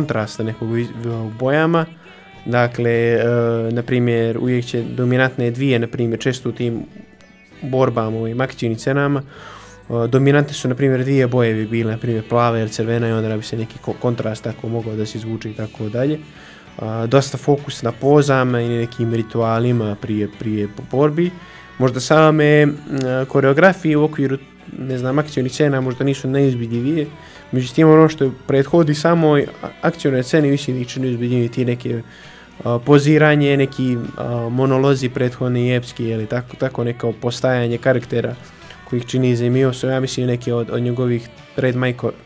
kontrasta nekog u bojama. Dakle, e, na primjer, uvijek će dominantne dvije, na primjer, često u tim borbama, ovim akcijnim cenama, e, dominantne su, na primjer, dvije boje bi bile, na primjer, plava ili crvena i onda bi se neki kontrast tako mogao da se izvuče i tako dalje. dosta fokus na pozama i nekim ritualima prije, prije borbi. Možda same koreografije u okviru ne znam, akcijnih scena možda nisu najizbidljivije, međutim ono što prethodi samo akcijnoj sceni više nisu najizbidljivije ti neke poziranje, neki monolozi prethodni epski ili tako, tako neko postajanje karaktera koji ih čini su ja mislim neki od, od njegovih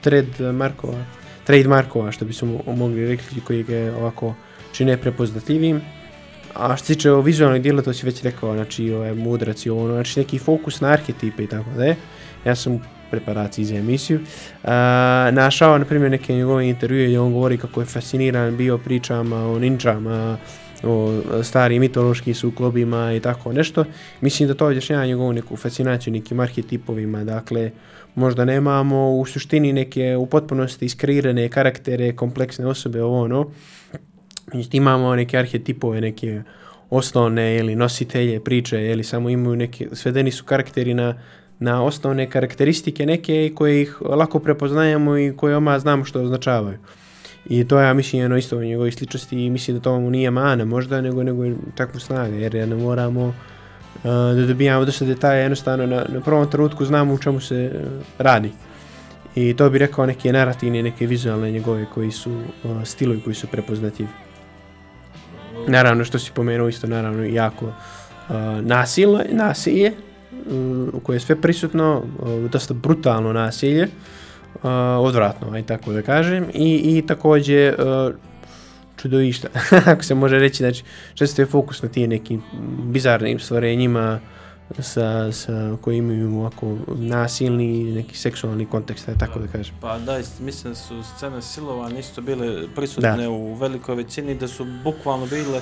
trademarkova, trademarkova što bi se mogli reći koji ga ovako čine prepoznatljivim. A što se tiče vizualnog dijela, to si već rekao, znači ovaj mudrac i ono, znači neki fokus na arhetipe i tako da je. Ja sam u preparaciji za emisiju. našao, na primjer, neke njegove intervjue gdje on govori kako je fasciniran bio pričama o ninjama, o starim mitološkim sukobima i tako nešto. Mislim da to objašnjava njegovu neku fascinaciju nekim arhetipovima, dakle, možda nemamo u suštini neke u potpunosti iskreirane karaktere, kompleksne osobe, ovo ono. Imamo neke arhetipove, neke osnovne ili nositelje priče, ili samo imaju neke, svedeni su karakteri na na osnovne karakteristike neke koje ih lako prepoznajemo i koje oma znamo što označavaju. I to ja mislim jedno isto u njegovoj sličnosti i mislim da to mu nije mana možda, nego, nego takvu snagu, jer ne moramo uh, da dobijamo dosta detalja, jednostavno na, na prvom trenutku znamo u čemu se uh, radi. I to bi rekao neke narativne, neke vizualne njegove koji su uh, stilovi koji su prepoznativi. Naravno što si pomenuo isto naravno jako uh, nasilno, nasilje, u kojoj je sve prisutno, dosta brutalno nasilje, odvratno, aj tako da kažem, i, i također čudovišta, ako se može reći, znači često je fokus na tim nekim bizarnim stvorenjima sa, sa koji imaju ovako nasilni neki seksualni kontekst, tako da. kažem. Pa da, mislim da su scene silovanja isto bile prisutne u velikoj većini, da su bukvalno bile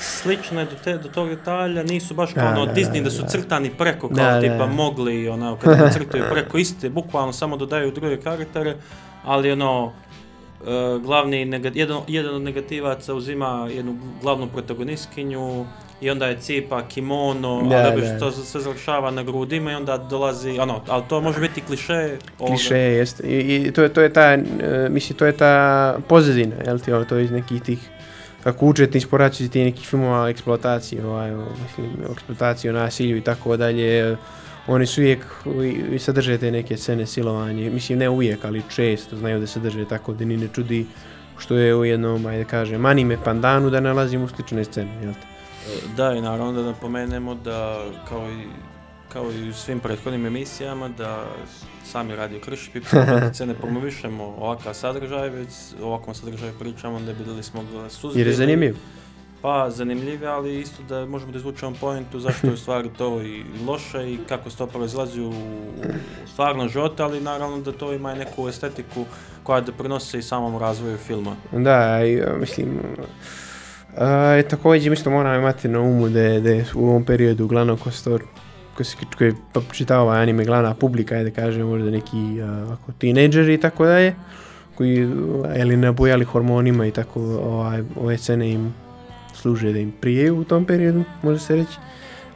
slične do, te, do tog detalja, nisu baš kao ono Disney da, su crtani preko kao tipa mogli, ono, kad crtaju preko iste, bukvalno samo dodaju druge karaktere, ali ono, Uh, glavni jedan, jedan od negativaca uzima jednu glavnu protagonistkinju i onda je cipa kimono, da, a da to se završava na grudima i onda dolazi, ono, ali to može biti kliše. Kliše, jest. I, i to, je, to je ta, uh, mislim, to je ta pozadina, jel ti, to iz nekih tih kako učete inspiraciju ti nekih filmova eksploatacije, ovaj, mislim, eksploataciju, nasilju i tako dalje, oni su uvijek i sadrže te neke scene silovanje, mislim ne uvijek, ali često znaju da sadrže tako da ni ne čudi što je u jednom, ajde kažem, anime pandanu da nalazimo slične scene, jel te? Da, i naravno da napomenemo da kao i kao i u svim prethodnim emisijama da sami radio Krš se ne promovišemo ovakav sadržaj, već ovakvom sadržaju pričamo da bi smo ga suzbili. Jer je zanimljiv. Pa zanimljiv, ali isto da možemo da izvučemo pointu zašto je u stvari to i loše i kako se to proizlazi u, stvarnom životu, ali naravno da to ima i neku estetiku koja doprinosi i samom razvoju filma. Da, i, mislim, uh, također mislim moramo imati na umu da je, u ovom periodu uglavnom ko koji čitao ovaj anime glavna publika je da kažem možda neki ako tinejdžeri i tako dalje koji ili nabujali hormonima i tako ovaj, ove scene im služe da im prije u tom periodu može se reći.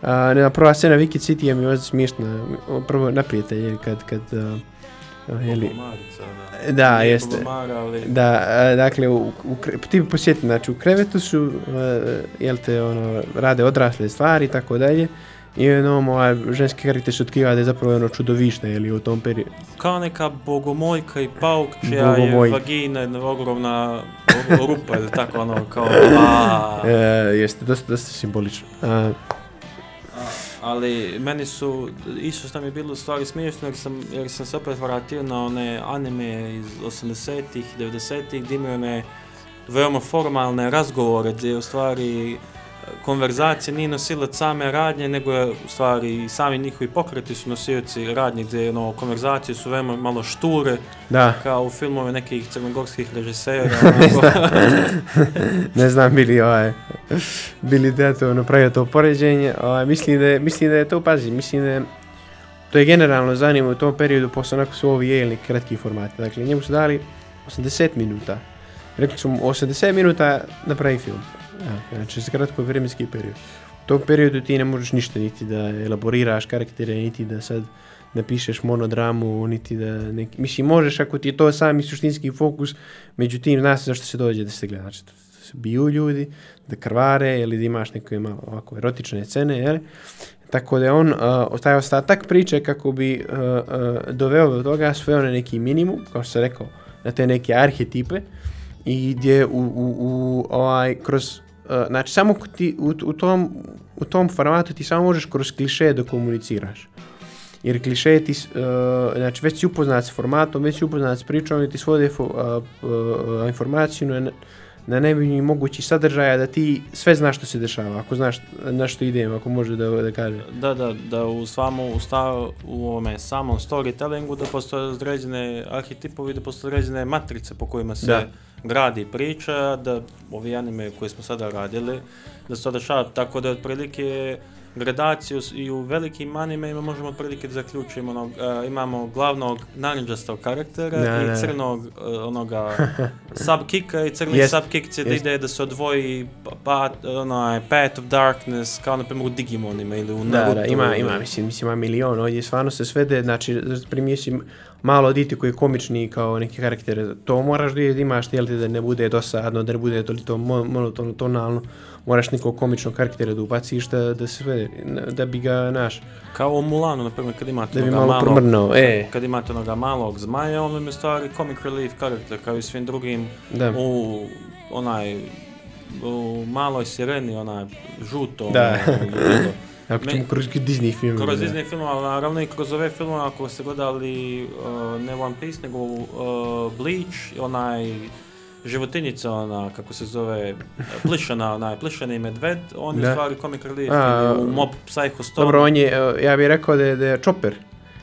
A, ne, prva scena Wiki City je mi ovdje smiješna. Prvo naprijed kad, kad Jeli, da, da jeste. Da, dakle, u, u, ti posjeti, znači u krevetu su, jel te, ono, rade odrasle stvari i tako dalje i ono, ovaj, ženski karakter se otkriva da je zapravo ono čudovište ili u tom periodu. Kao neka bogomojka i pauk čija je vagina jedna ogromna rupa ili tako ono kao e, jeste, dosta, dosta simbolično. Ali meni su, isto što mi je bilo stvari smiješno jer sam, jer sam se opet vratio na one anime iz 80-ih, 90-ih gdje imaju one veoma formalne razgovore gdje u stvari konverzacija nije nosilac same radnje, nego je u stvari sami njihovi pokreti su nosioci radnje gdje ono, konverzacije su veoma malo šture, da. kao u filmove nekih crnogorskih režisera. ne znam bili ovaj, bili da to napravio to poređenje, ovaj, mislim, da, mislim da je to, pazi, mislim da je, to je generalno zanimljivo u tom periodu, posle onako su ovi jeli kratki formati, dakle njemu su dali 80 minuta rekli su 80 minuta napravi film. Znači, za kratko vremenski period. U tom periodu ti ne možeš ništa, niti da elaboriraš karaktere, niti da sad napišeš monodramu, niti da neki... Mislim, možeš ako ti je to sami suštinski fokus, međutim, zna se zašto se dođe da se gleda. Znači, da se biju ljudi, da krvare, ili da imaš neke malo ovako erotične scene, jel? Tako da on, uh, taj ostatak priče kako bi uh, uh, doveo do toga sve one neki minimum, kao što sam rekao, na te neke arhetipe, i gdje u, u, u ovaj, kroz, uh, znači samo ti, u, u, tom, u tom formatu ti samo možeš kroz kliše da komuniciraš. Jer kliše ti, uh, znači već si upoznat s formatom, već si upoznat s pričom i ti svode uh, informaciju na, na najbolji mogući sadržaja da ti sve znaš što se dešava, ako znaš na što idem, ako može da, da kaže. Da, da, da u svamo, u, stav, u ovome samom storytellingu da postoje određene arhetipovi, da postoje određene matrice po kojima se da. gradi priča, da ovi anime koje smo sada radili, da se to dešava tako da otprilike gradaciju i u velikim animeima možemo otprilike da zaključimo onog, uh, imamo glavnog naranđastog karaktera Da, i da. crnog uh, onoga subkicka i crni Jest, subkick će da jest. ide da se odvoji pa, onaj Path of Darkness kao na primjer u Digimonima ili u Da, Naruto. da, ima, ili- ima, mislim, mislim, ima milion, ovdje stvarno se svede, znači, primijesi malo diti koji je komični kao neki karakter, to moraš da imaš, jel da ne bude dosadno, da ne bude toliko mo- monotono, tonalno, moraš nekog komičnog karaktera da ubaciš da, da se svede, da bi ga, naš, Kao u Mulanu, na primjer, kad imate da bi malo malog, promrnuo, e, kad imate onoga malog zmaja, on je stvari comic relief karakter, kao i svim drugim da, u onaj u maloj sireni, onaj žuto. Da. ono, ako ćemo kroz Disney film. Kroz da. Disney filmova, ali naravno i kroz ove filmove, ako ste gledali uh, ne One Piece, nego uh, Bleach, onaj životinjica, ona, kako se zove, plišana, onaj, plišani medved, on je Da. stvari comic relief, A, u Mob Psycho 100. Dobro, on je, e, ja bih rekao da je, da je Chopper,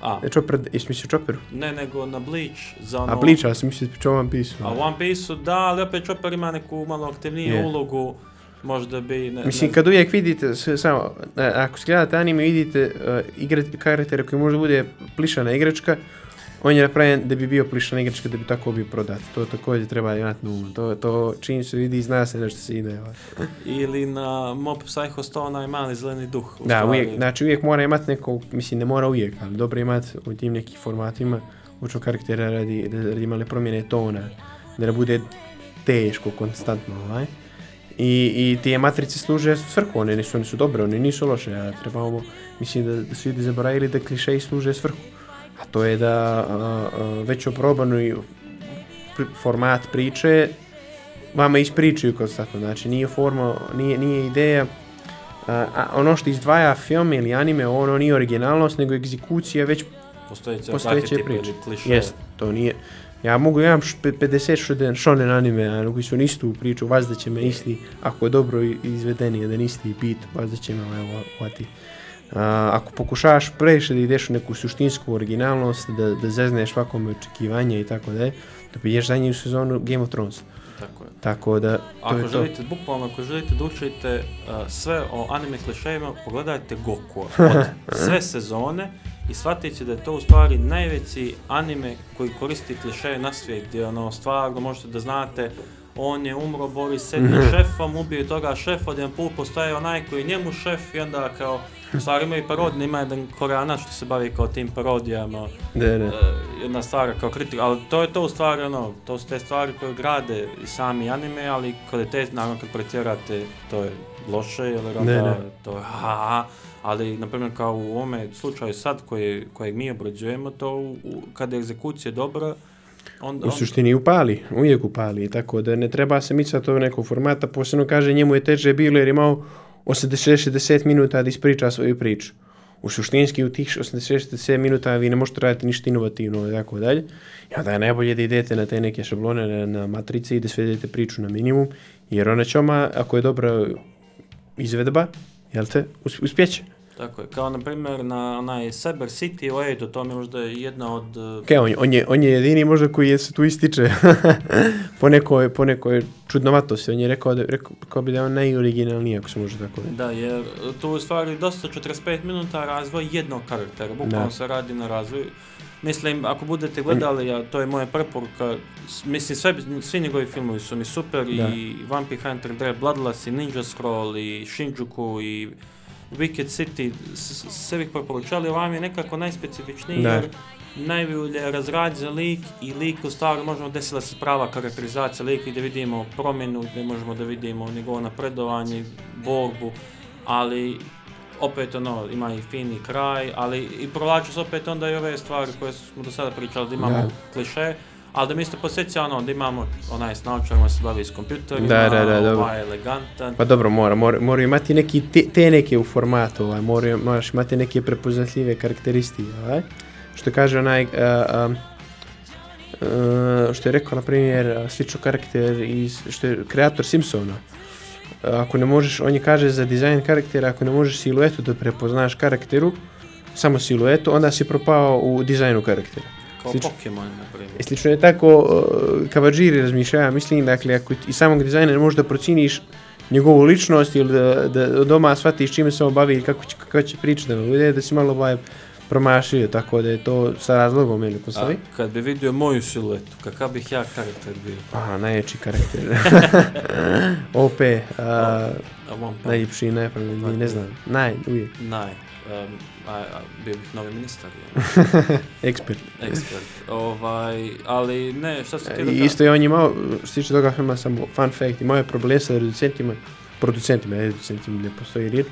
A, Chopper, jesi mislio Chopper? ne, nego na Bleach, za ono... A Bleach, ja sam mislio da One Piece. A One Piece-u da, ali opet Chopper ima neku malo aktivniju Je. ulogu, možda bi... Ne, Mislim, ne, kad uvijek vidite, samo, e, ako gledate anime, vidite uh, igre, karaktera koji možda bude plišana igračka, on je napravljen da bi bio plišana igračka, da bi tako bio prodat. To također treba imati na. To, to čim se vidi, zna se na što se ide. Ili na Mob Psycho 100, onaj mali zeleni duh. Da, stvari. uvijek, znači uvijek mora imati nekog, mislim ne mora uvijek, ali dobro imati u tim nekim formatima učnog karaktera radi, radi male promjene tona, da ne bude teško, konstantno, ovaj. I, I te matrice služe svrhu, one nisu, one su dobre, one nisu loše, a trebamo, mislim da, da su ljudi zaboravili da klišeji služe svrhu. A to je da već oprobanu pr format priče vama ispričaju konstantno, znači nije forma, nije, nije ideja a, ono što izdvaja film ili anime, ono nije originalnost, nego egzekucija već Postojeće, postojeće priče. Jest, to nije. Ja mogu, ja imam š- pe- 50 shonen, anime, a koji su istu priču, vazda će me isti, ako je dobro izvedeni, jedan isti bit, vazda će me ovaj uvati. Ako pokušavaš previše da ideš u neku suštinsku originalnost, da, da zezneš svakome očekivanje i tako da da biješ zadnju sezonu Game of Thrones. Tako je. Tako da, to Ako je to. želite, bukvalno ako želite da učite uh, sve o anime klišejima, pogledajte Goku od sve sezone i shvatit će da je to u stvari najveći anime koji koristi klišeje na svijet, gdje ono stvarno možete da znate on je umro, bori s jednim šefom, ubio toga šefa, jedan put postaje onaj koji je njemu šef i onda kao, u stvari ima i parodije, ima jedan koreanac što se bavi kao tim parodijama, Da, da. e, jedna stvar kao kritika, ali to je to u stvari ono, to su te stvari koje grade i sami anime, ali kvalitet, naravno kad pretjerate, to je loše, jer onda Ne, ne. to je ha, ali na primjer kao u ovome slučaju sad koje, kojeg mi obrađujemo, to u, u- kada je egzekucija dobra, onda, U suštini upali, uvijek upali, tako da ne treba se micati ovog nekog formata, posebno kaže njemu je teže bilo jer je imao 80-60 minuta da ispriča svoju priču. U suštinski u tih 80-60 minuta vi ne možete raditi ništa inovativno i tako dalje. I onda je najbolje da idete na te neke šablone, na, matrice i da svedete priču na minimum, jer ona će oma, ako je dobra izvedba, jel te, us, uspjeće. Tako je, kao na primjer na onaj Cyber City u Edo, to mi je možda jedna od... uh, Ke, on, je- on, je, on je jedini možda koji je se tu ističe po, nekoj, po nekoj čudnovatosti. On je rekao, da, rekao, rekao bi da je on najoriginalniji, ako se može tako reći. Da, jer tu u stvari dosta 45 minuta razvoj jednog karaktera, bukvalno Da. se radi na razvoju. Mislim, ako budete gledali, a to je moja preporuka, mislim, sve, svi njegovi filmovi su mi super, i Vampire Hunter Dread Bloodlust, i Ninja Scroll, i Shinjuku, i Wicked City, sve bih preporučali, vam je nekako najspecifičniji, jer najbolje razrađen lik i lik u stvari možemo desila se prava karakterizacija lika gdje vidimo promjenu, gdje možemo da vidimo njegovo napredovanje, borbu, ali opet ono, ima i fini kraj, ali i provlaču se opet onda i ove stvari koje smo do sada pričali, da imamo kliše, ali da mi isto posjeća ono, da imamo onaj s naočarima se bavi s kompjuterima, da, da, da, ovaj elegantan. Pa dobro, mora, mora, mora imati neki te, neke u formatu, ovaj, mora, moraš imati neke prepoznatljive karakteristike, ovaj. Što kaže onaj, uh, uh, što je rekao, na primjer, slično karakter iz, što je kreator Simpsona, ako ne možeš, on je kaže za dizajn karaktera, ako ne možeš siluetu da prepoznaš karakteru, samo siluetu, onda si propao u dizajnu karaktera. Kao slično, Pokemon, na primjer. E, slično je tako, uh, Kavađiri razmišljaju, mislim, dakle, ako i samog dizajna ne možeš da prociniš njegovu ličnost ili da, da doma shvatiš čime se on bavi ili kako će, kako će pričati, da, da si malo ovaj, promašio, tako da je to sa razlogom ili postoji. A kad bi vidio moju siluetu, kakav bih ja karakter bio? Aha, najjači karakter. OP, a, najljepši, najpravilniji, ne znam, naj, uvijek. Naj, um, a, bio bih novi ministar. Ekspert. Ekspert, ovaj, ali ne, šta se ti da... Isto je on imao, što se tiče toga filma, samo fun fact, imao je problem sa reducentima, producentima, reducentima ne postoji riječ,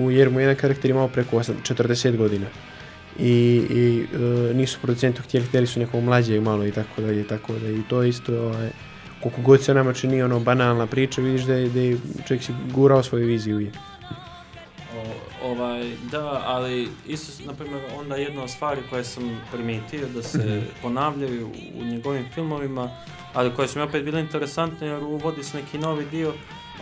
u, jer mu jedan karakter imao preko 40 godina i, i e, nisu producentu htjeli, htjeli su nekog mlađeg malo i tako dalje, tako da i to isto ovaj, koliko god se nama čini ono banalna priča, vidiš da je, da je čovjek si gurao svoju viziju je. Ovaj, da, ali isto, na primjer, onda jedna od stvari koje sam primijetio da se mhm. ponavljaju u njegovim filmovima, ali koje su mi opet bile interesantne jer uvodi se neki novi dio,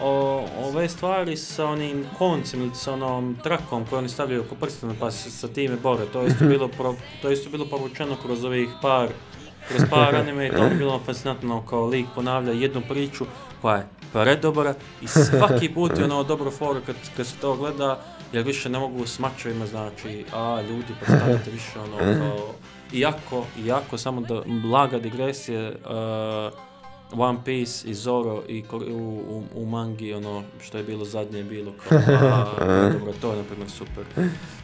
o, ove stvari sa onim koncem ili sa onom trakom koju oni stavljaju oko prstena pa se sa time bore. To je isto bilo, pro, to isto bilo povučeno kroz ovih par kroz par anime i to je bilo fascinantno kao lik ponavlja jednu priču koja je predobra i svaki put je ono dobro foru kad, kad se to gleda jer više ne mogu s mačevima znači a ljudi postavite više ono kao iako, iako samo da blaga digresije uh, One Piece i Zoro i u, u, u mangi ono što je bilo zadnje bilo kao a, dobro to je na primjer super.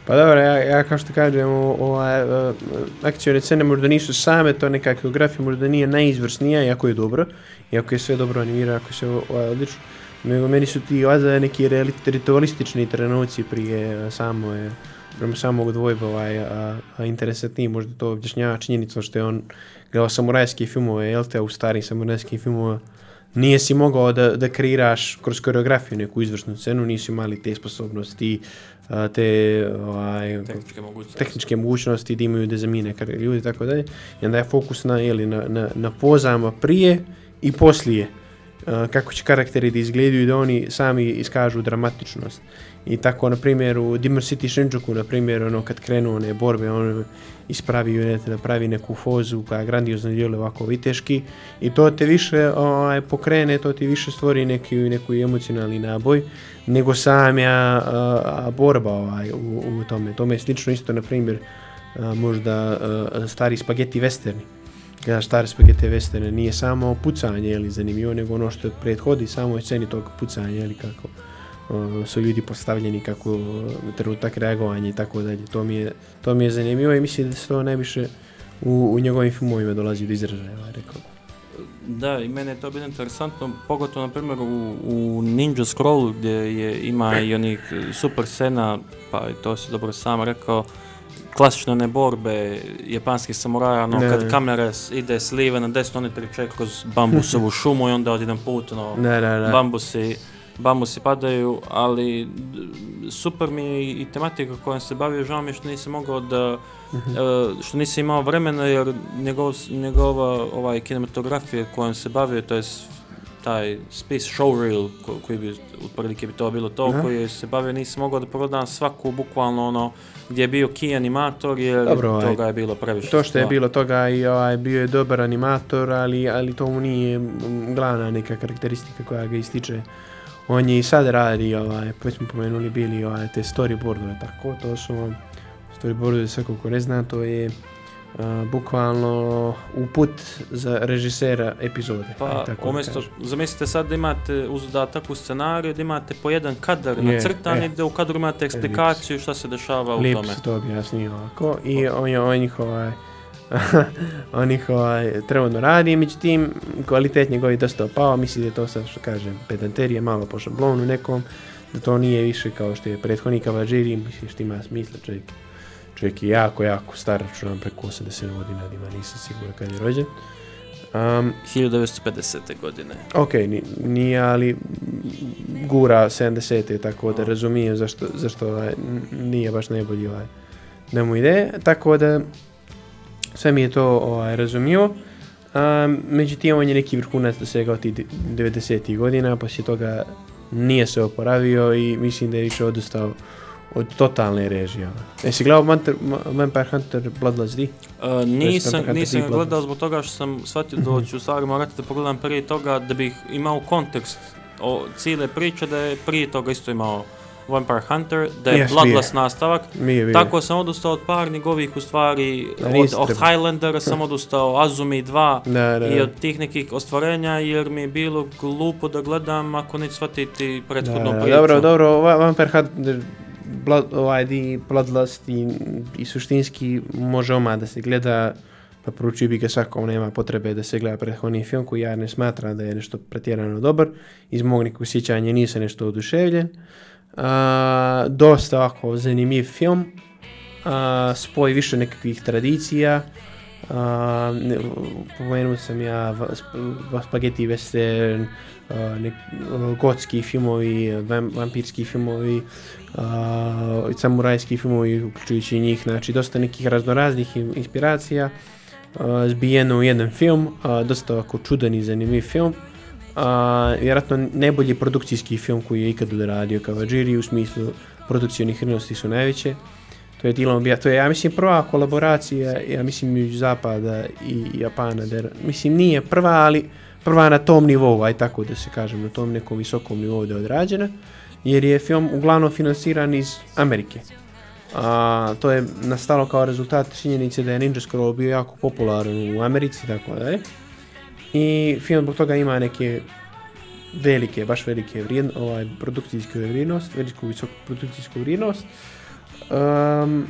Pa dobro, ja, ja kao što kažem, ovaj, uh, akcijone scene možda nisu same, to neka geografija možda nije najizvrsnija, iako je dobro, iako je sve dobro animirano, ako je sve ovaj, odlično. Nego meni su ti ovaj, neki ritualistični trenuci prije samo je prema samog dvojba ovaj, a, a interesantniji možda to objašnjava činjenicom što je on gledao samurajske filmove, jel te, u starim samurajskim filmova, nije si mogao da, da kreiraš kroz koreografiju neku izvršnu scenu, nisi imali te sposobnosti, te ovaj, tehničke mogućnosti, tehničke mogućnosti da imaju da zamine ljudi i tako dalje. I onda je fokus na, jeli, na, na, na pozama prije i poslije kako će karakteri da izgledaju i da oni sami iskažu dramatičnost. I tako, na primjer, u Dimmer City Shinjuku, na primjer, ono, kad krenu one borbe, on ispravi unete, napravi neku fozu koja grandijozno djeluje ovako viteški i to te više ovaj, pokrene, to ti više stvori neki, neku emocionalni naboj nego samja a, borba ovaj, u, u tome. Tome je slično isto, na primjer, možda stari spageti westerni. Kada stari spageti westerne nije samo pucanje, ili zanimljivo, nego ono što prethodi samoj sceni tog pucanja, ili kako su ljudi postavljeni kako trenutak reagovanja i tako dalje. To mi je, to mi je zanimljivo i mislim da se to najviše u, u njegovim filmovima dolazi do izražaja, rekao. Da, i mene je to bilo interesantno, pogotovo na primjer u, u Ninja Scroll gdje je, ima i onih super scena, pa to si dobro sam rekao, klasične ne borbe japanskih samuraja, ono, kad kamera ide s lijeve na desno, oni triče kroz bambusovu šumu i onda od jedan put, ono, bambusi bambusi padaju, ali super mi je i tematika kojom se bavio, žao mi je što nisam mogao da, e, što nisam imao vremena jer njegov, njegova ovaj, kinematografija kojom se bavio, to je taj space showreel koji bi, otprilike bi to bilo to, koji se bavio, nisam mogao da prodam svaku bukvalno ono gdje je bio key animator jer Dobro, ovaj, toga je bilo previše. To što je bilo toga i ovaj, bio je dobar animator, ali, ali to mu nije glavna neka karakteristika koja ga ističe on je i sad radi, ovaj, pa smo pomenuli bili ovaj, te storyboardove, tako, to su storyboardu, svako ko ne zna, to je bukvalno uput za režisera epizode. Pa, tako umjesto, zamislite sad da imate uz dodatak scenariju, da imate po jedan kadar na nacrtan e, i da u kadru imate eksplikaciju šta se dešava u tome. Lijepo se to objasnio ovako. I on je on ih ovaj, on ih ovaj, trenutno radi, međutim kvalitet njegov je dosta opao, mislim da je to sad što kažem pedanterije malo po šablonu nekom, da to nije više kao što je prethodnik Kavađiri, mislim što ima smisla čovjek Čovjek je jako, jako star, računam preko 80 godina, ima, nisam siguran kad je rođen. Um, 1950. godine. Ok, nije, ali gura 70. tako da razumijem zašto, zašto ovaj, nije baš najbolji ovaj, mu ide. Tako da sve mi je to ovaj, razumio. Um, međutim, on je neki vrhunac dosegao tih 90. godina, poslije toga nije se oporavio i mislim da je više odustao od totalne režije. Jesi gledao Vampire Hunter Bloodlust D? Uh, nisam, nisam gledao zbog toga što sam shvatio da ću stvari morati da pogledam prije toga da bih imao kontekst o cijele priče da je prije toga isto imao Vampire Hunter, da je yes, Bloodlust nastavak. Tako sam odustao od par njegovih u stvari, od, od Highlandera sam odustao, Azumi 2 i od tih nekih ostvarenja jer mi je bilo glupo da gledam ako neću shvatiti prethodnu priču. Dobro, dobro, Vampire Hunter blood, ovaj, di Bloodlust i, i suštinski može oma da se gleda, pa poručio bi ga svakom nema potrebe da se gleda prethodni film koji ja ne smatram da je nešto pretjerano dobar. Iz mog nekog sjećanja nisam nešto oduševljen. A, dosta ovako zanimljiv film. A, spoj više nekakvih tradicija. Pomenuo sam ja spaghetti western, nek, gotski filmovi, vampirski filmovi, uh, samurajski filmovi, uključujući njih, znači dosta nekih raznoraznih inspiracija, uh, zbijeno u jedan film, uh, dosta ovako čudan i zanimljiv film. Uh, vjerojatno najbolji produkcijski film koji je ikad radio Kavadžiri u smislu produkcijnih hrnosti su najveće. To je Dilom to je ja mislim prva kolaboracija, ja mislim između Zapada i Japana, der, mislim nije prva, ali prva na tom nivou, aj tako da se kažem, na tom nekom visokom nivou da je odrađena jer je film uglavnom finansiran iz Amerike. A, to je nastalo kao rezultat činjenice da je Ninja Scroll bio jako popularan u Americi tako da je. I film zbog toga ima neke velike, baš velike vrijednosti, ovaj, produkcijsku vrijednost, veliku visoku produkcijsku vrijednost. Um,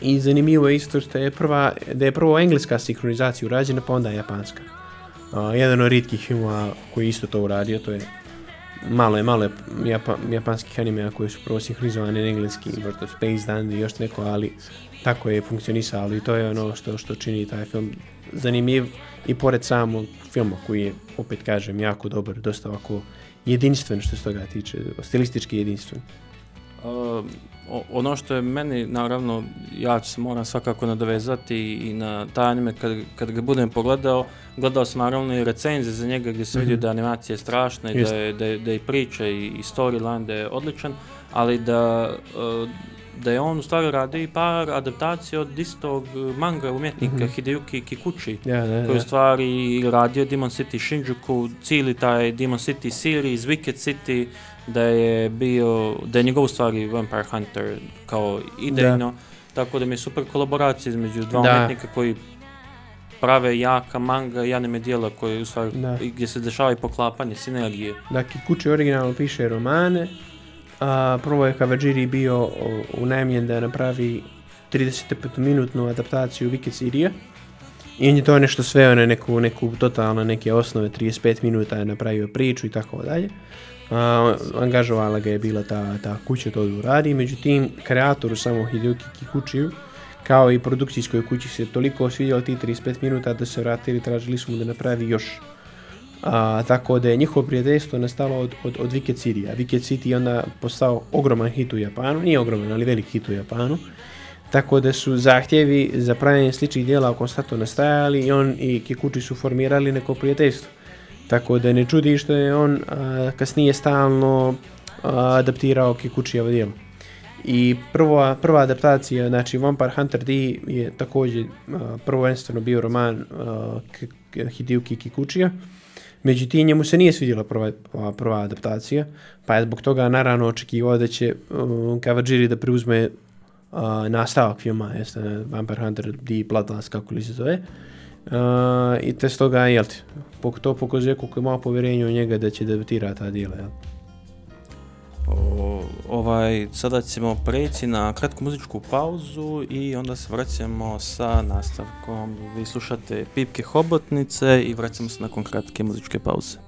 I zanimljivo je isto što je prva, da je prvo engleska sinkronizacija urađena, pa onda japanska. Jedan od ritkih filmova koji isto to uradio, to je malo je, malo je japa, japanskih animea koji su prvo sinhronizovani engleski, vrto Space Dandy i još neko, ali tako je funkcionisalo i to je ono što, što čini taj film zanimljiv i pored samog filma koji je, opet kažem, jako dobar, dosta ovako jedinstven što se toga tiče, stilistički jedinstven. Uh, ono što je meni, naravno, ja se moram svakako nadovezati i na taj anime kad, kad ga budem pogledao, gledao sam naravno i recenze za njega gdje sam vidio mhm. da animacija je strašna i da je, da, je, da je priča i, i storyline da je odličan, ali da, uh, da je on u stvari radi par adaptacija od istog manga umjetnika mm -hmm. Hideyuki Kikuchi, yeah, koji u stvari radio Demon City Shinjuku, cijeli taj Demon City series, Wicked City, da je bio, da je njegov stvari Vampire Hunter kao idejno, tako da mi je super kolaboracija između dva umjetnika koji prave jaka manga i anime dijela koje u stvari, gdje se dešava i poklapanje, sinergije. Da, Kikuchi originalno piše romane, a prvo je Kavajiri bio unajmljen da napravi 35-minutnu adaptaciju Wicked Sirija. I on je to nešto sve na neku, neku totalno neke osnove, 35 minuta je napravio priču i tako dalje. Angažovala ga je bila ta, ta kuća to da radi, međutim kreatoru samo Hideki Kikuchiju kao i produkcijskoj kući se toliko svidjelo ti 35 minuta da se vratili tražili su mu da napravi još a, tako da je njihovo prijateljstvo nastalo od, od, od Wicked City, a Wicked City je onda postao ogroman hit u Japanu, nije ogroman, ali velik hit u Japanu, tako da su zahtjevi za pravljanje sličnih dijela konstantno nastajali i on i Kikuchi su formirali neko prijateljstvo. Tako da ne čudi što je on a, kasnije stalno a, adaptirao Kikuchijeva dijela. I prva, prva adaptacija, znači Vampire Hunter D je također prvenstveno bio roman Hideyuki Kikuchija. Međutim, njemu se nije svidjela prva, prva adaptacija, pa je zbog toga naravno očekivao da će uh, Kawajiri da preuzme uh, nastavak filma, jeste Vampire Hunter di Bloodlust, kako li se zove. Uh, I te stoga, jel ti, to pokazuje koliko ima povjerenje u njega da će debutirati ta dijela, jel? O, ovaj, sada ćemo preći na kratku muzičku pauzu i onda se vraćamo sa nastavkom. Vi slušate Pipke Hobotnice i vraćamo se nakon kratke muzičke pauze.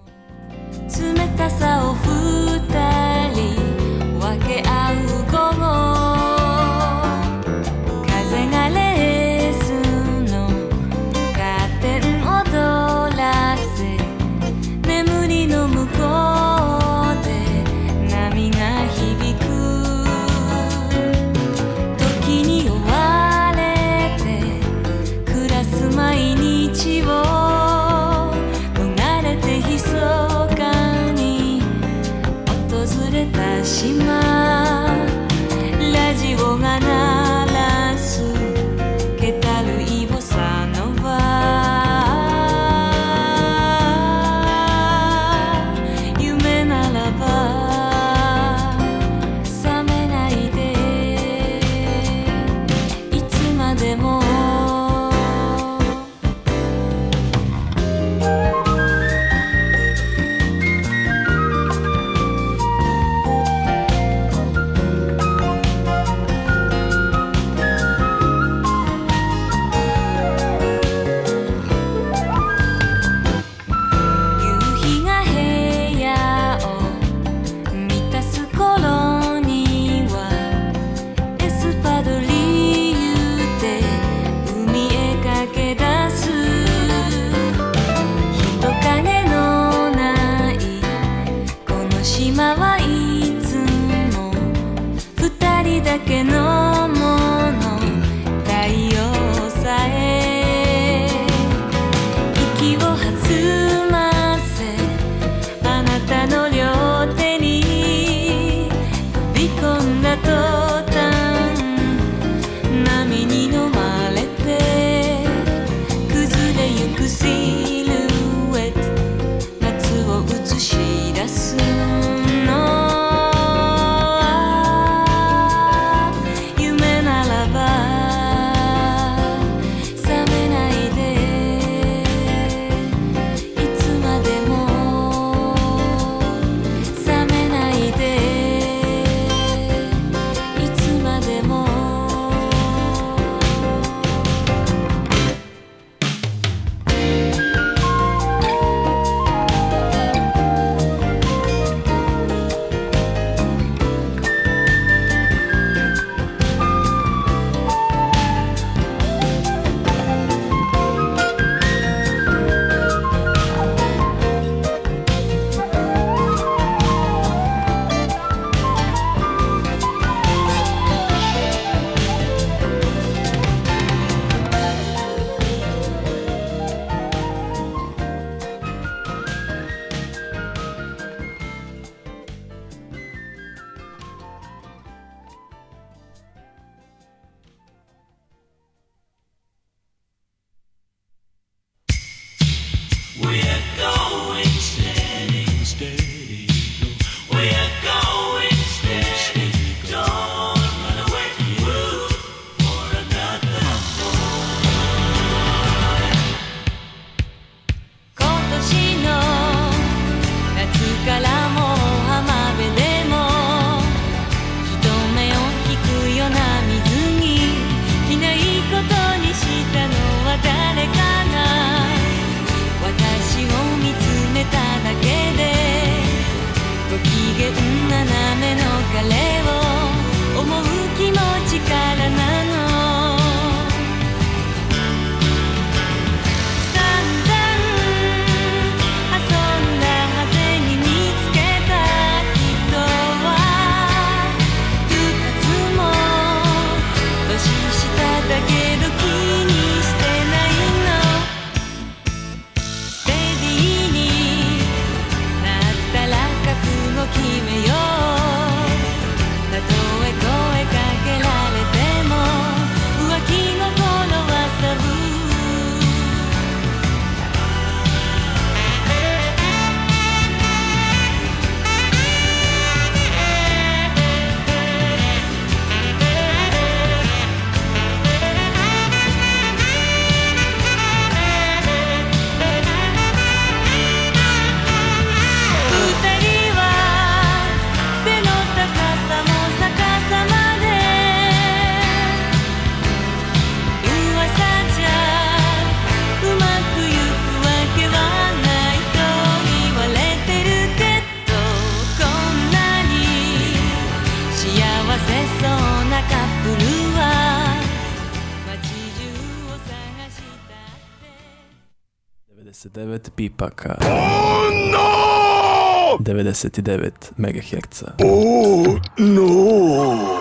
99 pipaka. Oh no! 99 MHz. Oh no!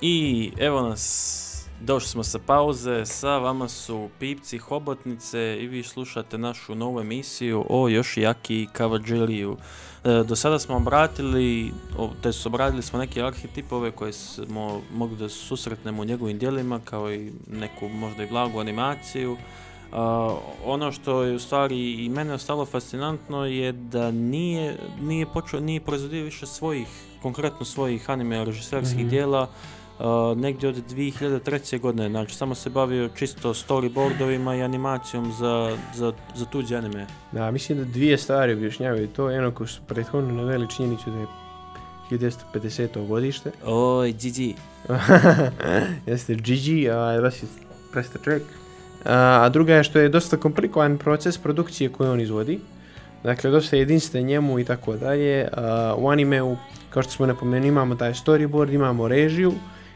I evo nas, došli smo sa pauze, sa vama su Pipci Hobotnice i vi slušate našu novu emisiju o još jaki Kavadžiliju. E, do sada smo obratili, te su obradili smo neke arhetipove koje smo mogli da susretnemo u njegovim dijelima kao i neku možda i blagu animaciju. ono što je u stvari i mene ostalo fascinantno je da nije, nije počeo, nije proizvodio više svojih, konkretno svojih anime režiserskih mm dijela, negdje od 2003. godine, znači samo se bavio čisto storyboardovima i animacijom za, za, za tuđe anime. Da, mislim da dvije stvari objašnjavaju to, jedno ko su prethodno naveli činjenicu da je 1950. godište. Oj, Gigi. Jeste Gigi, a vas je presta čovjek. A, druga je što je dosta komplikovan proces produkcije koju on izvodi. Dakle, dosta jedinstven njemu i tako dalje. U animeu, kao što smo napomenuli, imamo taj storyboard, imamo režiju,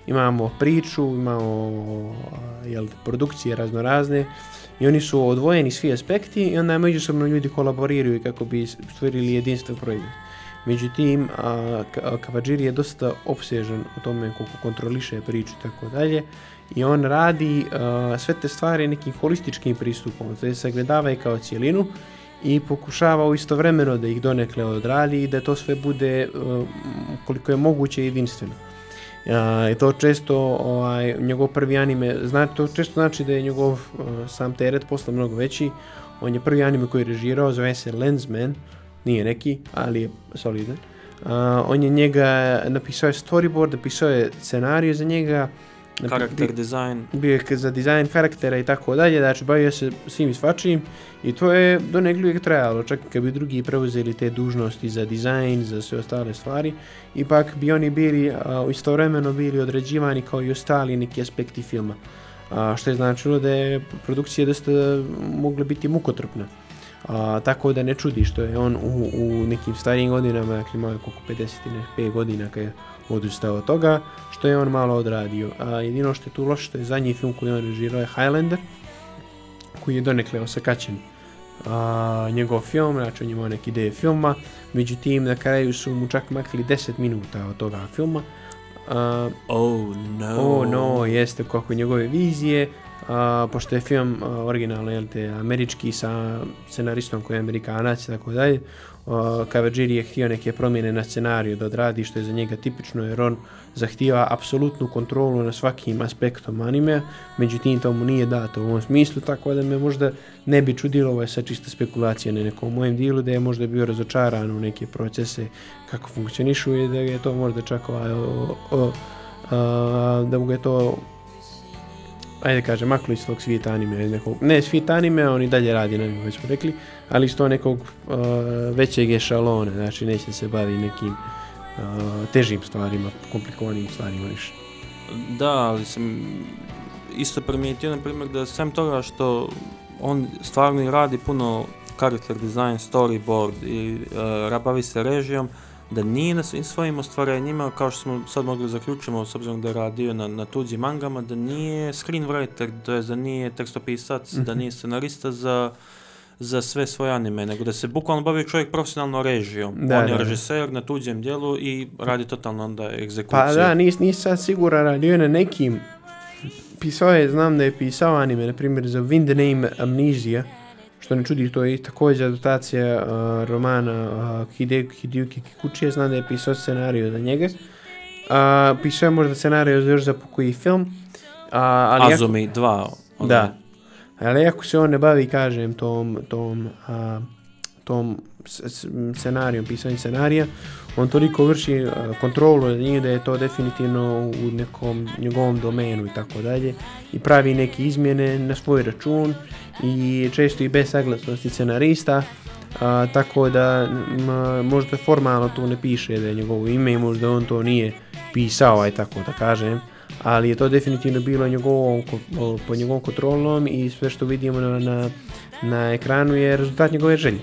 imamo priču, imamo jel, produkcije raznorazne i oni su odvojeni svi aspekti i onda međusobno ljudi kolaboriraju kako bi stvorili jedinstven proizvod. Međutim, Kavadžiri je dosta opsežan o tome koliko kontroliše priču i tako dalje i on radi sve te stvari nekim holističkim pristupom, to je sagledava i kao cijelinu i pokušava istovremeno da ih donekle odradi i da to sve bude koliko je moguće jedinstveno. I to često, ovaj, njegov prvi anime, znači, to često znači da je njegov sam teret posla mnogo veći. On je prvi anime koji je režirao, zove se Lensman, nije neki, ali je solidan. on je njega, napisao je storyboard, napisao je scenariju za njega, Karakter dizajn. Bio je za dizajn karaktera i tako dalje, znači bavio se svim i svačim i to je do negdje uvijek trajalo, čak kad bi drugi preuzeli te dužnosti za dizajn, za sve ostale stvari, ipak bi oni bili istovremeno bili određivani kao i ostali neki aspekti filma. A, što je značilo da je produkcija dosta mogla biti mukotrpna. A, tako da ne čudi što je on u, u nekim starijim godinama, dakle imao je koliko 55 godina kad je odustao od toga, što je on malo odradio. A jedino što je tu loše, što je zadnji film koji on režirao je Highlander, koji je donekle osakaćen a, njegov film, znači on imao neke ideje filma, međutim na kraju su mu čak makli 10 minuta od toga filma. oh no. Oh no, jeste kako njegove vizije, pošto je film originalno jel te, američki sa scenaristom koji je amerikanac i tako dalje, Kavadžiri je htio neke promjene na scenariju da odradi što je za njega tipično jer on zahtijeva apsolutnu kontrolu na svakim aspektom anime, međutim to mu nije dato u ovom smislu, tako da me možda ne bi čudilo, ovo je sad čista spekulacija na nekom mojem dijelu, da je možda bio razočaran u neke procese kako funkcionišu i da je to možda čak ovaj, da mu je to ajde kažem, maklo iz svog svijeta anime, nekog, ne svijeta anime, on i dalje radi na već smo rekli, ali iz to nekog uh, većeg ešalona, znači neće se bavi nekim uh, težim stvarima, komplikovanim stvarima više. Da, ali sam isto primijetio, na primjer, da sem toga što on stvarno radi puno character design, storyboard i uh, bavi se režijom, da nije na svojim ostvarenjima, kao što smo sad mogli zaključiti, s obzirom da je radio na, na tuđim mangama, da nije screenwriter, to je da nije tekstopisac, da mhm. nije scenarista za, za sve svoje anime, nego da se bukvalno bavi čovjek profesionalno režijom. Da, On je režiser na tuđem dijelu i radi totalno onda egzekuciju. Pa da, nis, nis sad siguran, radio na nekim, pisao je, znam da je pisao anime, na primjer za Wind Name Amnesia, što ne čudi, to je također adaptacija uh, romana uh, Hideki Kikuchije, znam da je pisao scenariju za njega. Uh, pisao je možda scenariju za još za pokoji film. Uh, ali Azumi 2. Da. Ali ako se on ne bavi, kažem, tom, tom, uh, tom scenarijom, pisanjem scenarija, on toliko vrši kontrolu nad da je to definitivno u nekom njegovom domenu i tako dalje i pravi neke izmjene na svoj račun i često i bez saglasnosti scenarista tako da možda formalno to ne piše da je njegovo ime i možda on to nije pisao aj tako da kažem ali je to definitivno bilo njegovom, pod njegovom kontrolom i sve što vidimo na, na na ekranu je rezultat njegove želje.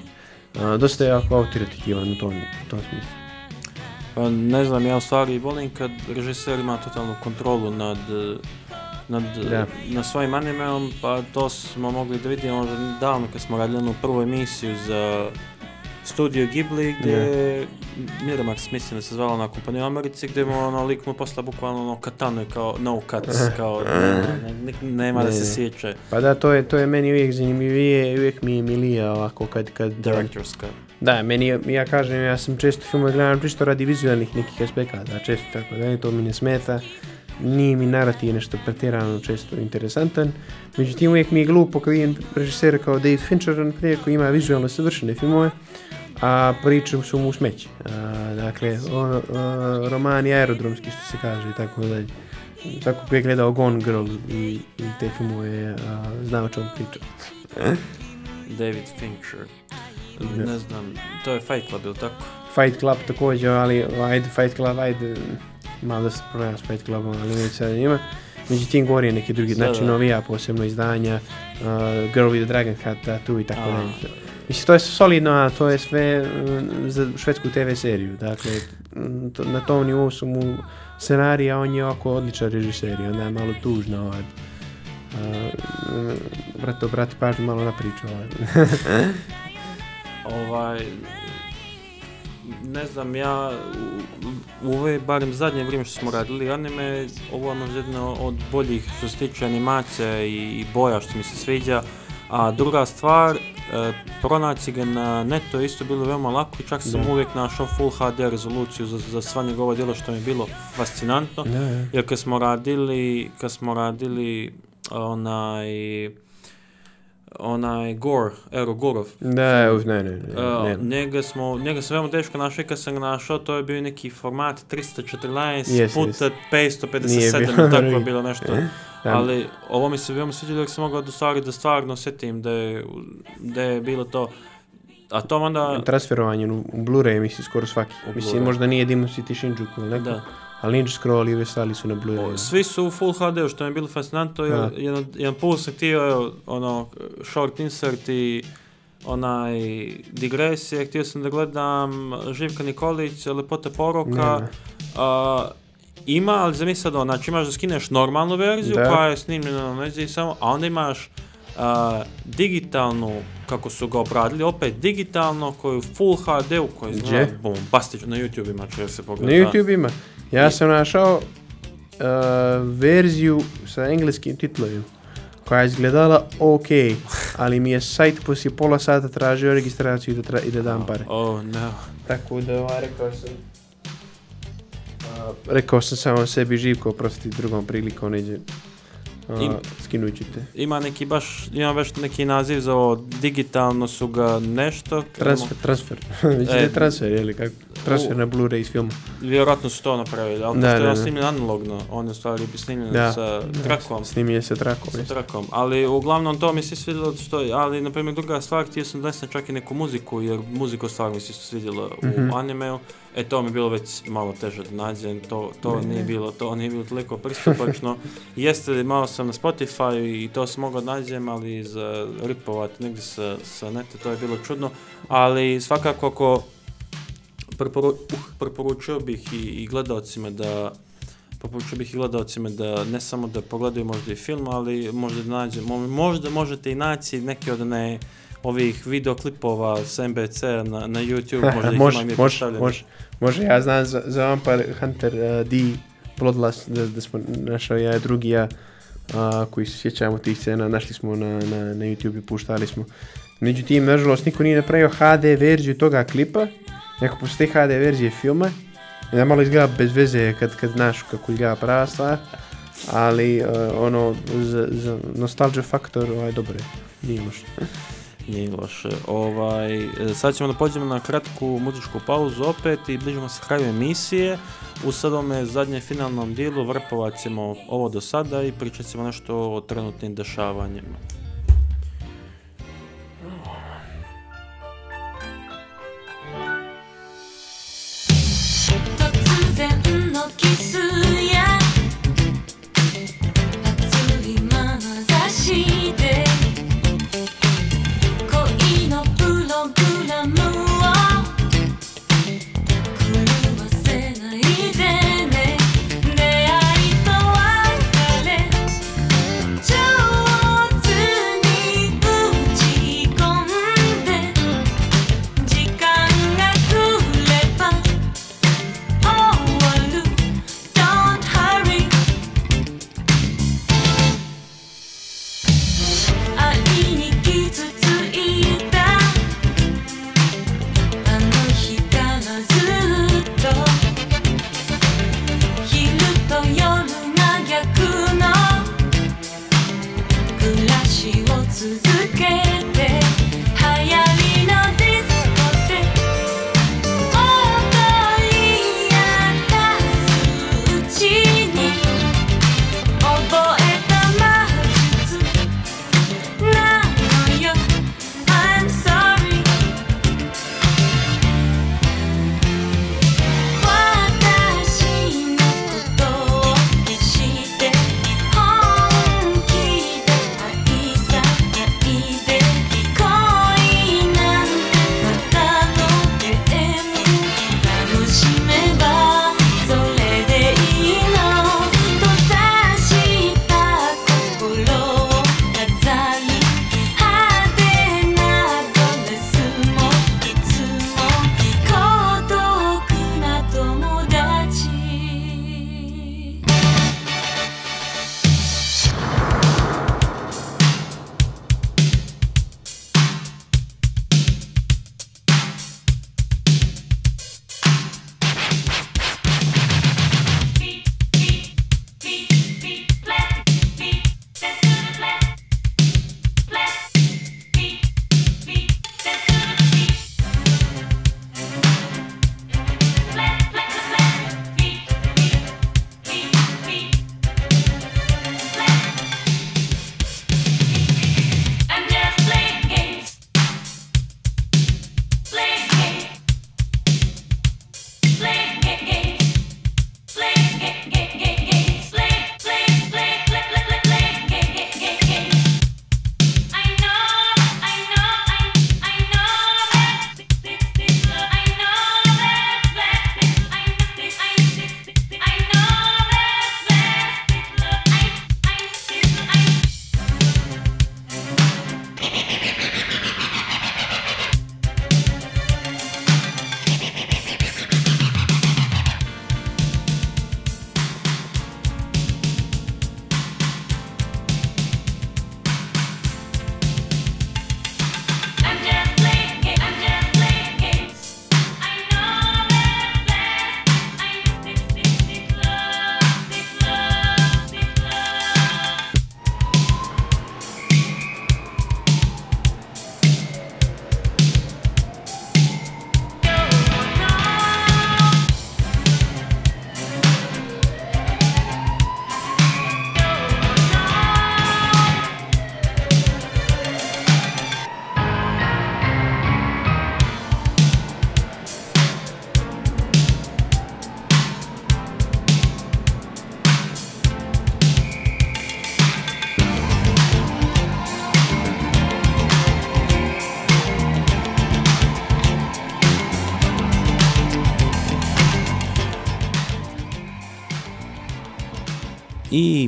Dosta je jako autoritativan u tom, tom smislu. Pa ne znam, ja u stvari volim kad režiser ima totalnu kontrolu nad, nad, na svojim animeom, pa to smo mogli da vidimo davno kad smo radili onu prvu emisiju za Studio Ghibli gdje je Miramax mislim da se zvala na kompaniju Americi gdje mu ono lik mu posla bukvalno ono katanu kao no cuts kao nema da se sjeća. Pa da to je, to je meni uvijek zanimljivije uvijek mi je milija ovako kad... kad Director's cut. Da, meni, ja kažem, ja sam često filmove gledam čisto radi vizualnih nekih aspekata, često tako da to mi ne smeta. Nije mi narativ nešto pretjerano često interesantan. Međutim, uvijek mi je glupo kad vidim režisera kao Dave Fincher, koji ima vizualno savršene filmove, a pričam su mu smeći. dakle, on, romani aerodromski što se kaže i tako dalje. Tako koji je gledao Gone Girl i, i te filmove znao o čemu priča. David Fincher. Ne znam, to je Fight Club, ili tako? Fight Club također, ali ajde Fight Club, ajde malo da se pronaja s Fight Clubom, ali neće sad njima. Međutim, gori je neki drugi, znači novija posebno izdanja, Girl with the Dragon Hat tu i tako dalje. Mislim, to je solidno, a to je sve mm, za švedsku TV seriju. Dakle, mm, na tom nivou su mu scenarija, on je oko odličan režiser i onda je malo tužno. Ovaj. Brato, brati pažnju malo na priču. Ovaj. ovaj, ne znam, ja u, ove, barem zadnje vrijeme što smo radili anime, ovo je jedno od boljih što se tiče animacija i, i boja što mi se sviđa. A druga stvar, E, pronaći ga na neto je isto bilo veoma lako čak sam uvijek našao Full HD rezoluciju za, za sva njegova djela što mi je bilo fascinantno. Jer kad smo radili, kad smo radili onaj onaj Gore, Ero Gorov. Da, ne, ne, ne. ne. njega, smo, njega sam veoma teško našao i kad sam ga našao, to je bio neki format 314 yes, puta 557, tako je bilo nešto. Ali ovo mi se veoma sviđa da sam mogao do stvari da stvarno setim da je, da je bilo to a to onda... Transferovanje u Blu-ray mislim skoro svaki. Mislim možda nije Demon City Shinjuku ili neko. Da. Ali Ninja Scroll i ove stali su na Blu-ray. Svi su u Full HD, što mi je bilo fascinantno. Jedan, jedan put sam htio, ono, short insert i onaj digresije, htio sam da gledam Živka Nikolić, Lepota poroka. Ima, ali zamisli sad, znači imaš da skineš normalnu verziju koja je snimljena na i samo, a onda imaš digitalnu, kako su ga obradili, opet digitalno, koju Full HD, u kojoj izgleda bombastično, na YouTube ima, će se pogledati. Na YouTube ima. Ja sam našao uh, verziju sa engleskim titlovima koja je izgledala ok, ali mi je sajt poslije pola sata tražio registraciju i da, i da dam pare. Oh, no. Tako da ovaj, rekao sam uh, rekao sam samo sebi živko, oprosti drugom prilikom neđe Im, skinut ćete. Ima neki baš, ima baš neki naziv za ovo, digitalno su ga nešto. Transfer, transfer. Mislim e, transfer, je li kako? Transfer na Blu-ray iz filma. Vjerojatno su to napravili, ali da, pošto je snimljen analogno, on je stvari bi snimljen da, sa trakom. Snimljen se trakom. Sa trakom, ali uglavnom to mi se svidjelo što, ali na primjer druga stvar, htio sam da čak i neku muziku, jer muziku stvarno mi se svidjelo u mm animeu. E to mi je bilo već malo teže da nađem, to, to nije bilo, to nije bilo toliko pristupačno. Jeste, malo sam na Spotify i to sam mogao nađem, ali za ripovat negdje sa, sa neta, to je bilo čudno. Ali svakako ako preporu, uh, preporučio bih i, i gledalcima da preporučio bih i gledalcima da ne samo da pogledaju možda i film, ali možda da nađemo, možda možete i naći neke od ne ovih videoklipova s MBC na, na YouTube, možda ih može, može, može, može, ja znam za, za Vampire Hunter uh, D Bloodlust, da, da smo našao ja drugi ja, uh, koji se sjećamo tih scena, našli smo na, na, na YouTube i puštali smo. Međutim, nažalost, niko nije napravio HD verziju toga klipa, neko postoji HD verzije filma, ja malo izgleda bez veze kad, kad znaš kako izgleda prava stvar, ali uh, ono, za, za nostalgia faktor, ovaj, dobro je, nije možda. Nije loše. Ovaj, sad ćemo da pođemo na kratku muzičku pauzu opet i bližimo se kraju emisije. U sadome zadnje finalnom dijelu vrpovat ćemo ovo do sada i pričat ćemo nešto o trenutnim dešavanjima.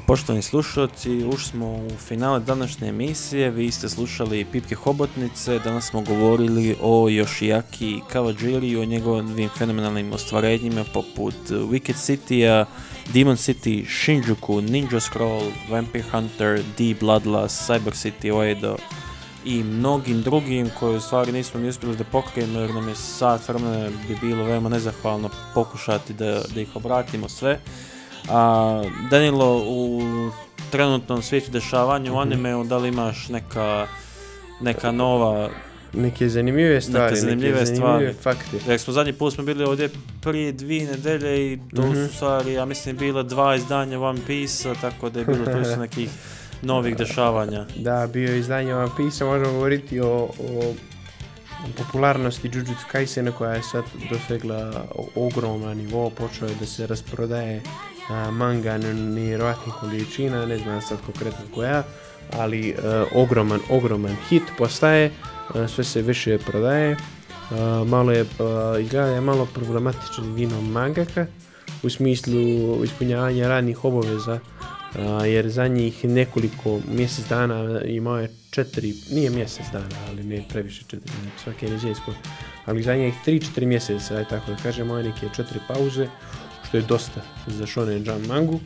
Poštovani slušalci, ušli smo u finale današnje emisije, vi ste slušali Pipke Hobotnice, danas smo govorili o Yoshiyaki Kawajiri, o njegovim fenomenalnim ostvarenjima poput Wicked City-a, Demon City, Shinjuku, Ninja Scroll, Vampire Hunter, D Bloodlust, Cyber City, Oedo i mnogim drugim koje u stvari nismo ni uspjeli da pokrijemo jer nam je sat vremena bi bilo veoma nezahvalno pokušati da, da ih obratimo sve. A, Danilo, u trenutnom svijetu dešavanja u mhm. animeu, da li imaš neka, neka nova Neke zanimljive stvari, neke zanimljive, neke zanimljive stvari. fakti. Jer smo zadnji put smo bili ovdje prije dvije nedelje i to mm-hmm. su stvari, ja mislim, bila dva izdanja One Piece-a, tako da je bilo tu su nekih novih dešavanja. Da, bio je izdanje One Piece-a, možemo govoriti o, o popularnosti Jujutsu Kaisena koja je sad dosegla ogroman nivo, počeo je da se rasprodaje manga nevjerojatnih količina, ne znam sad konkretno koja, ali e, ogroman, ogroman hit postaje, e, sve se više prodaje, e, malo je, izgleda je malo problematičan vino mangaka u smislu ispunjavanja radnih obaveza, jer za njih nekoliko mjesec dana imao je četiri, nije mjesec dana, ali ne previše četiri, svake neđesko, ali za njih tri, četiri mjeseca, tako da kažemo, neke četiri pauze, što je dosta za Shonen Jump mangu.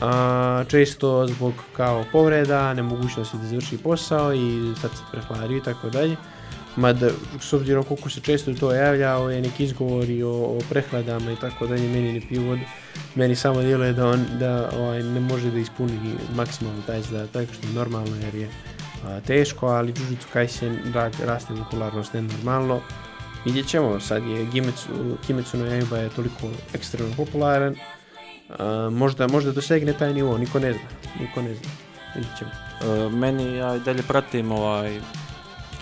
A, često zbog kao povreda, nemogućnosti da završi posao i sad se prehladi i tako dalje. Mada, s obzirom koliko se često to javlja, je neki izgovori o, o prehladama i tako dalje, meni ne piju vodu. Meni samo djeluje da on da, ovaj, ne može da ispuni maksimalno taj zadatak, što je normalno jer je teško, ali Jujutsu Kaisen raste popularnost nenormalno. Vidjet ćemo, sad je Kimetsu, Kimetsu no Yaiba je toliko ekstremno popularan, možda, možda dosegne taj nivo, niko ne zna, niko ne zna, vidjet ćemo. E, meni, ja i dalje pratim ovaj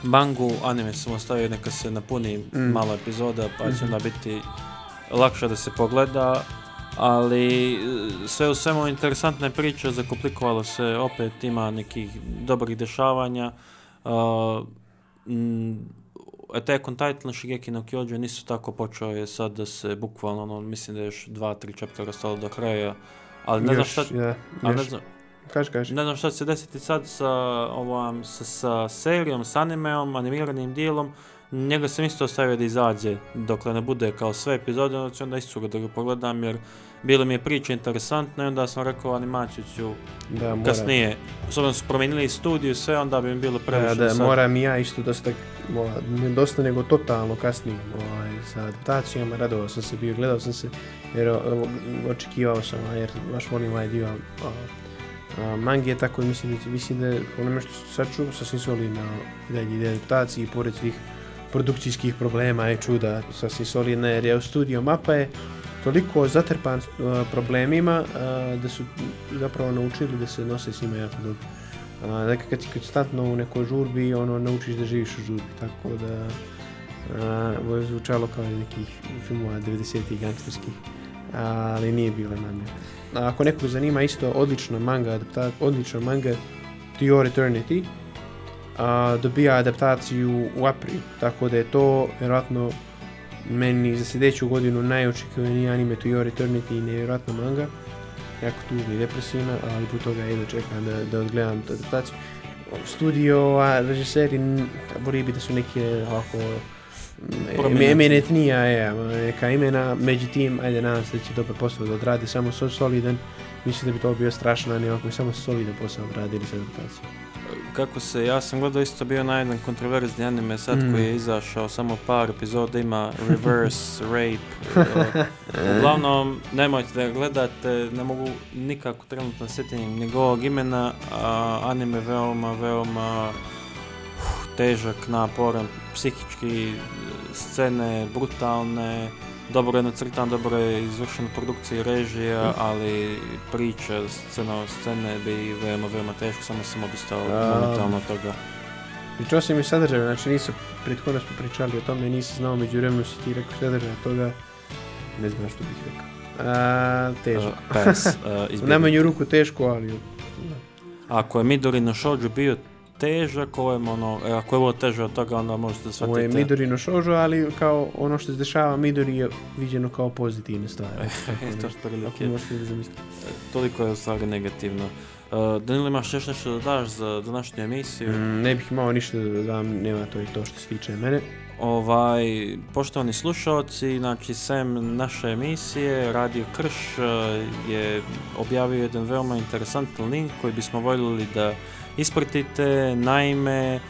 mangu, anime sam ostavio neka se napuni mm. malo epizoda, pa će mhm. onda biti lakše da se pogleda, ali e, sve u svemu interesantna je priča, zakomplikovalo se, opet ima nekih dobrih dešavanja, uh, Attack on Titan, Shigeki no Kyojin nisu tako počeo je sad da se bukvalno, ono, mislim da je još dva, tri chaptera ostalo do kraja, ali ne znam šta... ne znam, Kaži, kaži. Ne znam šta će se desiti sad sa, ovom, sa, sa serijom, s animeom, animiranim dijelom. Njega sam isto ostavio da izađe dokle ne bude kao sve epizode, onda ću onda isto da ga pogledam jer bilo mi je priča interesantna i onda sam rekao animaciju ću da, kasnije. S su promijenili studiju sve, onda bi mi bilo previše. Da, da, moram i ja isto dosta, ne dosta nego totalno kasnije ovaj, sa adaptacijama, radovao sam se bio, gledao sam se, jer očekivao sam, jer baš volim ovaj dio mange, tako mislim, mislim da ono što sad čuo, sasvim solidna dalje adaptaciji, pored svih produkcijskih problema i čuda, sasvim solidna jer je studio mapa je toliko zatrpan problemima da su zapravo naučili da se nose s njima jako dobro. Dakle, kad si konstantno u nekoj žurbi, ono, naučiš da živiš u žurbi, tako da ovo je zvučalo kao nekih filmova 90-ih gangsterskih, ali nije bilo namjer. Ako nekog zanima isto odlična manga, adapta, odlična manga Your Eternity, uh, dobija adaptaciju u april, tako da je to vjerojatno meni za sljedeću godinu najočekivaniji anime To Your Eternity i nevjerojatna manga. Jako tužna i depresivna, ali po toga jedno čekam da, da odgledam tu adaptaciju. Studio, a režiseri, bolje bi da su neke ovako eminentnija je, neka imena, međutim, ajde nadam se da će dobro posao da odradi, samo so solidan, mislim da bi to bio strašno anime ako bi samo solidan posao odradili sa adaptacijom kako se, ja sam gledao isto bio na jedan kontroverzni anime sad koji je mm. izašao, samo par epizoda ima reverse rape. Uglavnom, nemojte da gledate, ne mogu nikako trenutno sjetiti njegovog imena, a anime veoma, veoma težak, naporan, psihički scene, brutalne, dobro je nacrtan, dobro je izvršena produkcija i režija, mm. ali priča, scena, scene bi veoma, veoma teško, samo sam odustao momentalno toga. Pričao sam i sadržaj, znači nisam, prethodno smo pričali o tome, nisam znao među vremenu si ti rekao sadržaj toga, ne znam što bih rekao. A, teško. Uh, pes, uh, U najmanju ruku teško, ali... Ako je Midori no Shoujo bio težak, ovo je ono, e, ako je ovo teže od toga, onda možete shvatiti... Ovo je Midorino šožo, ali kao ono što se dešava Midori je viđeno kao pozitivne stvari. to što prilike. Toliko je u stvari negativno. Uh, Danilo, imaš još nešto da daš za današnju emisiju? Mm, ne bih imao ništa da dam, nema to i to što se tiče mene. Ovaj, poštovani slušalci, znači sem naše emisije, Radio Krš je objavio jedan veoma interesantan link koji bismo voljeli da ispratite. Naime,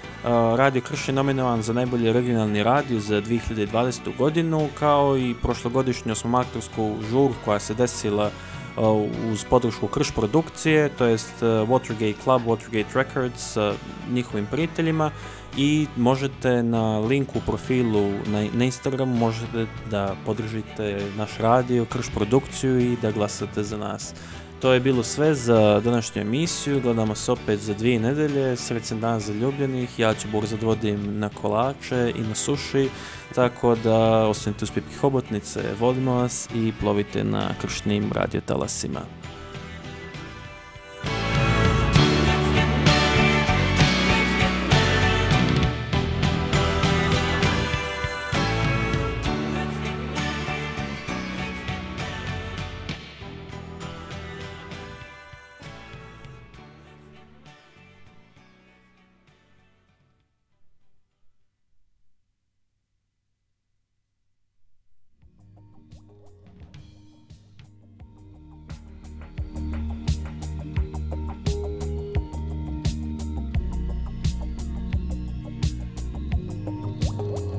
Radio Krš je nominovan za najbolji regionalni radio za 2020. godinu, kao i prošlogodišnju osmomatorsku žur koja se desila uz podršku Krš produkcije, to jest Watergate Club, Watergate Records, njihovim prijateljima i možete na linku u profilu na Instagramu možete da podržite naš radio, Krš produkciju i da glasate za nas. To je bilo sve za današnju emisiju, gledamo se opet za dvije nedelje, srećan dan za ljubljenih, ja ću Bog zadvodim na kolače i na suši, tako da ostanite uspjepih hobotnice, vodimo vas i plovite na kršnim radiotalasima.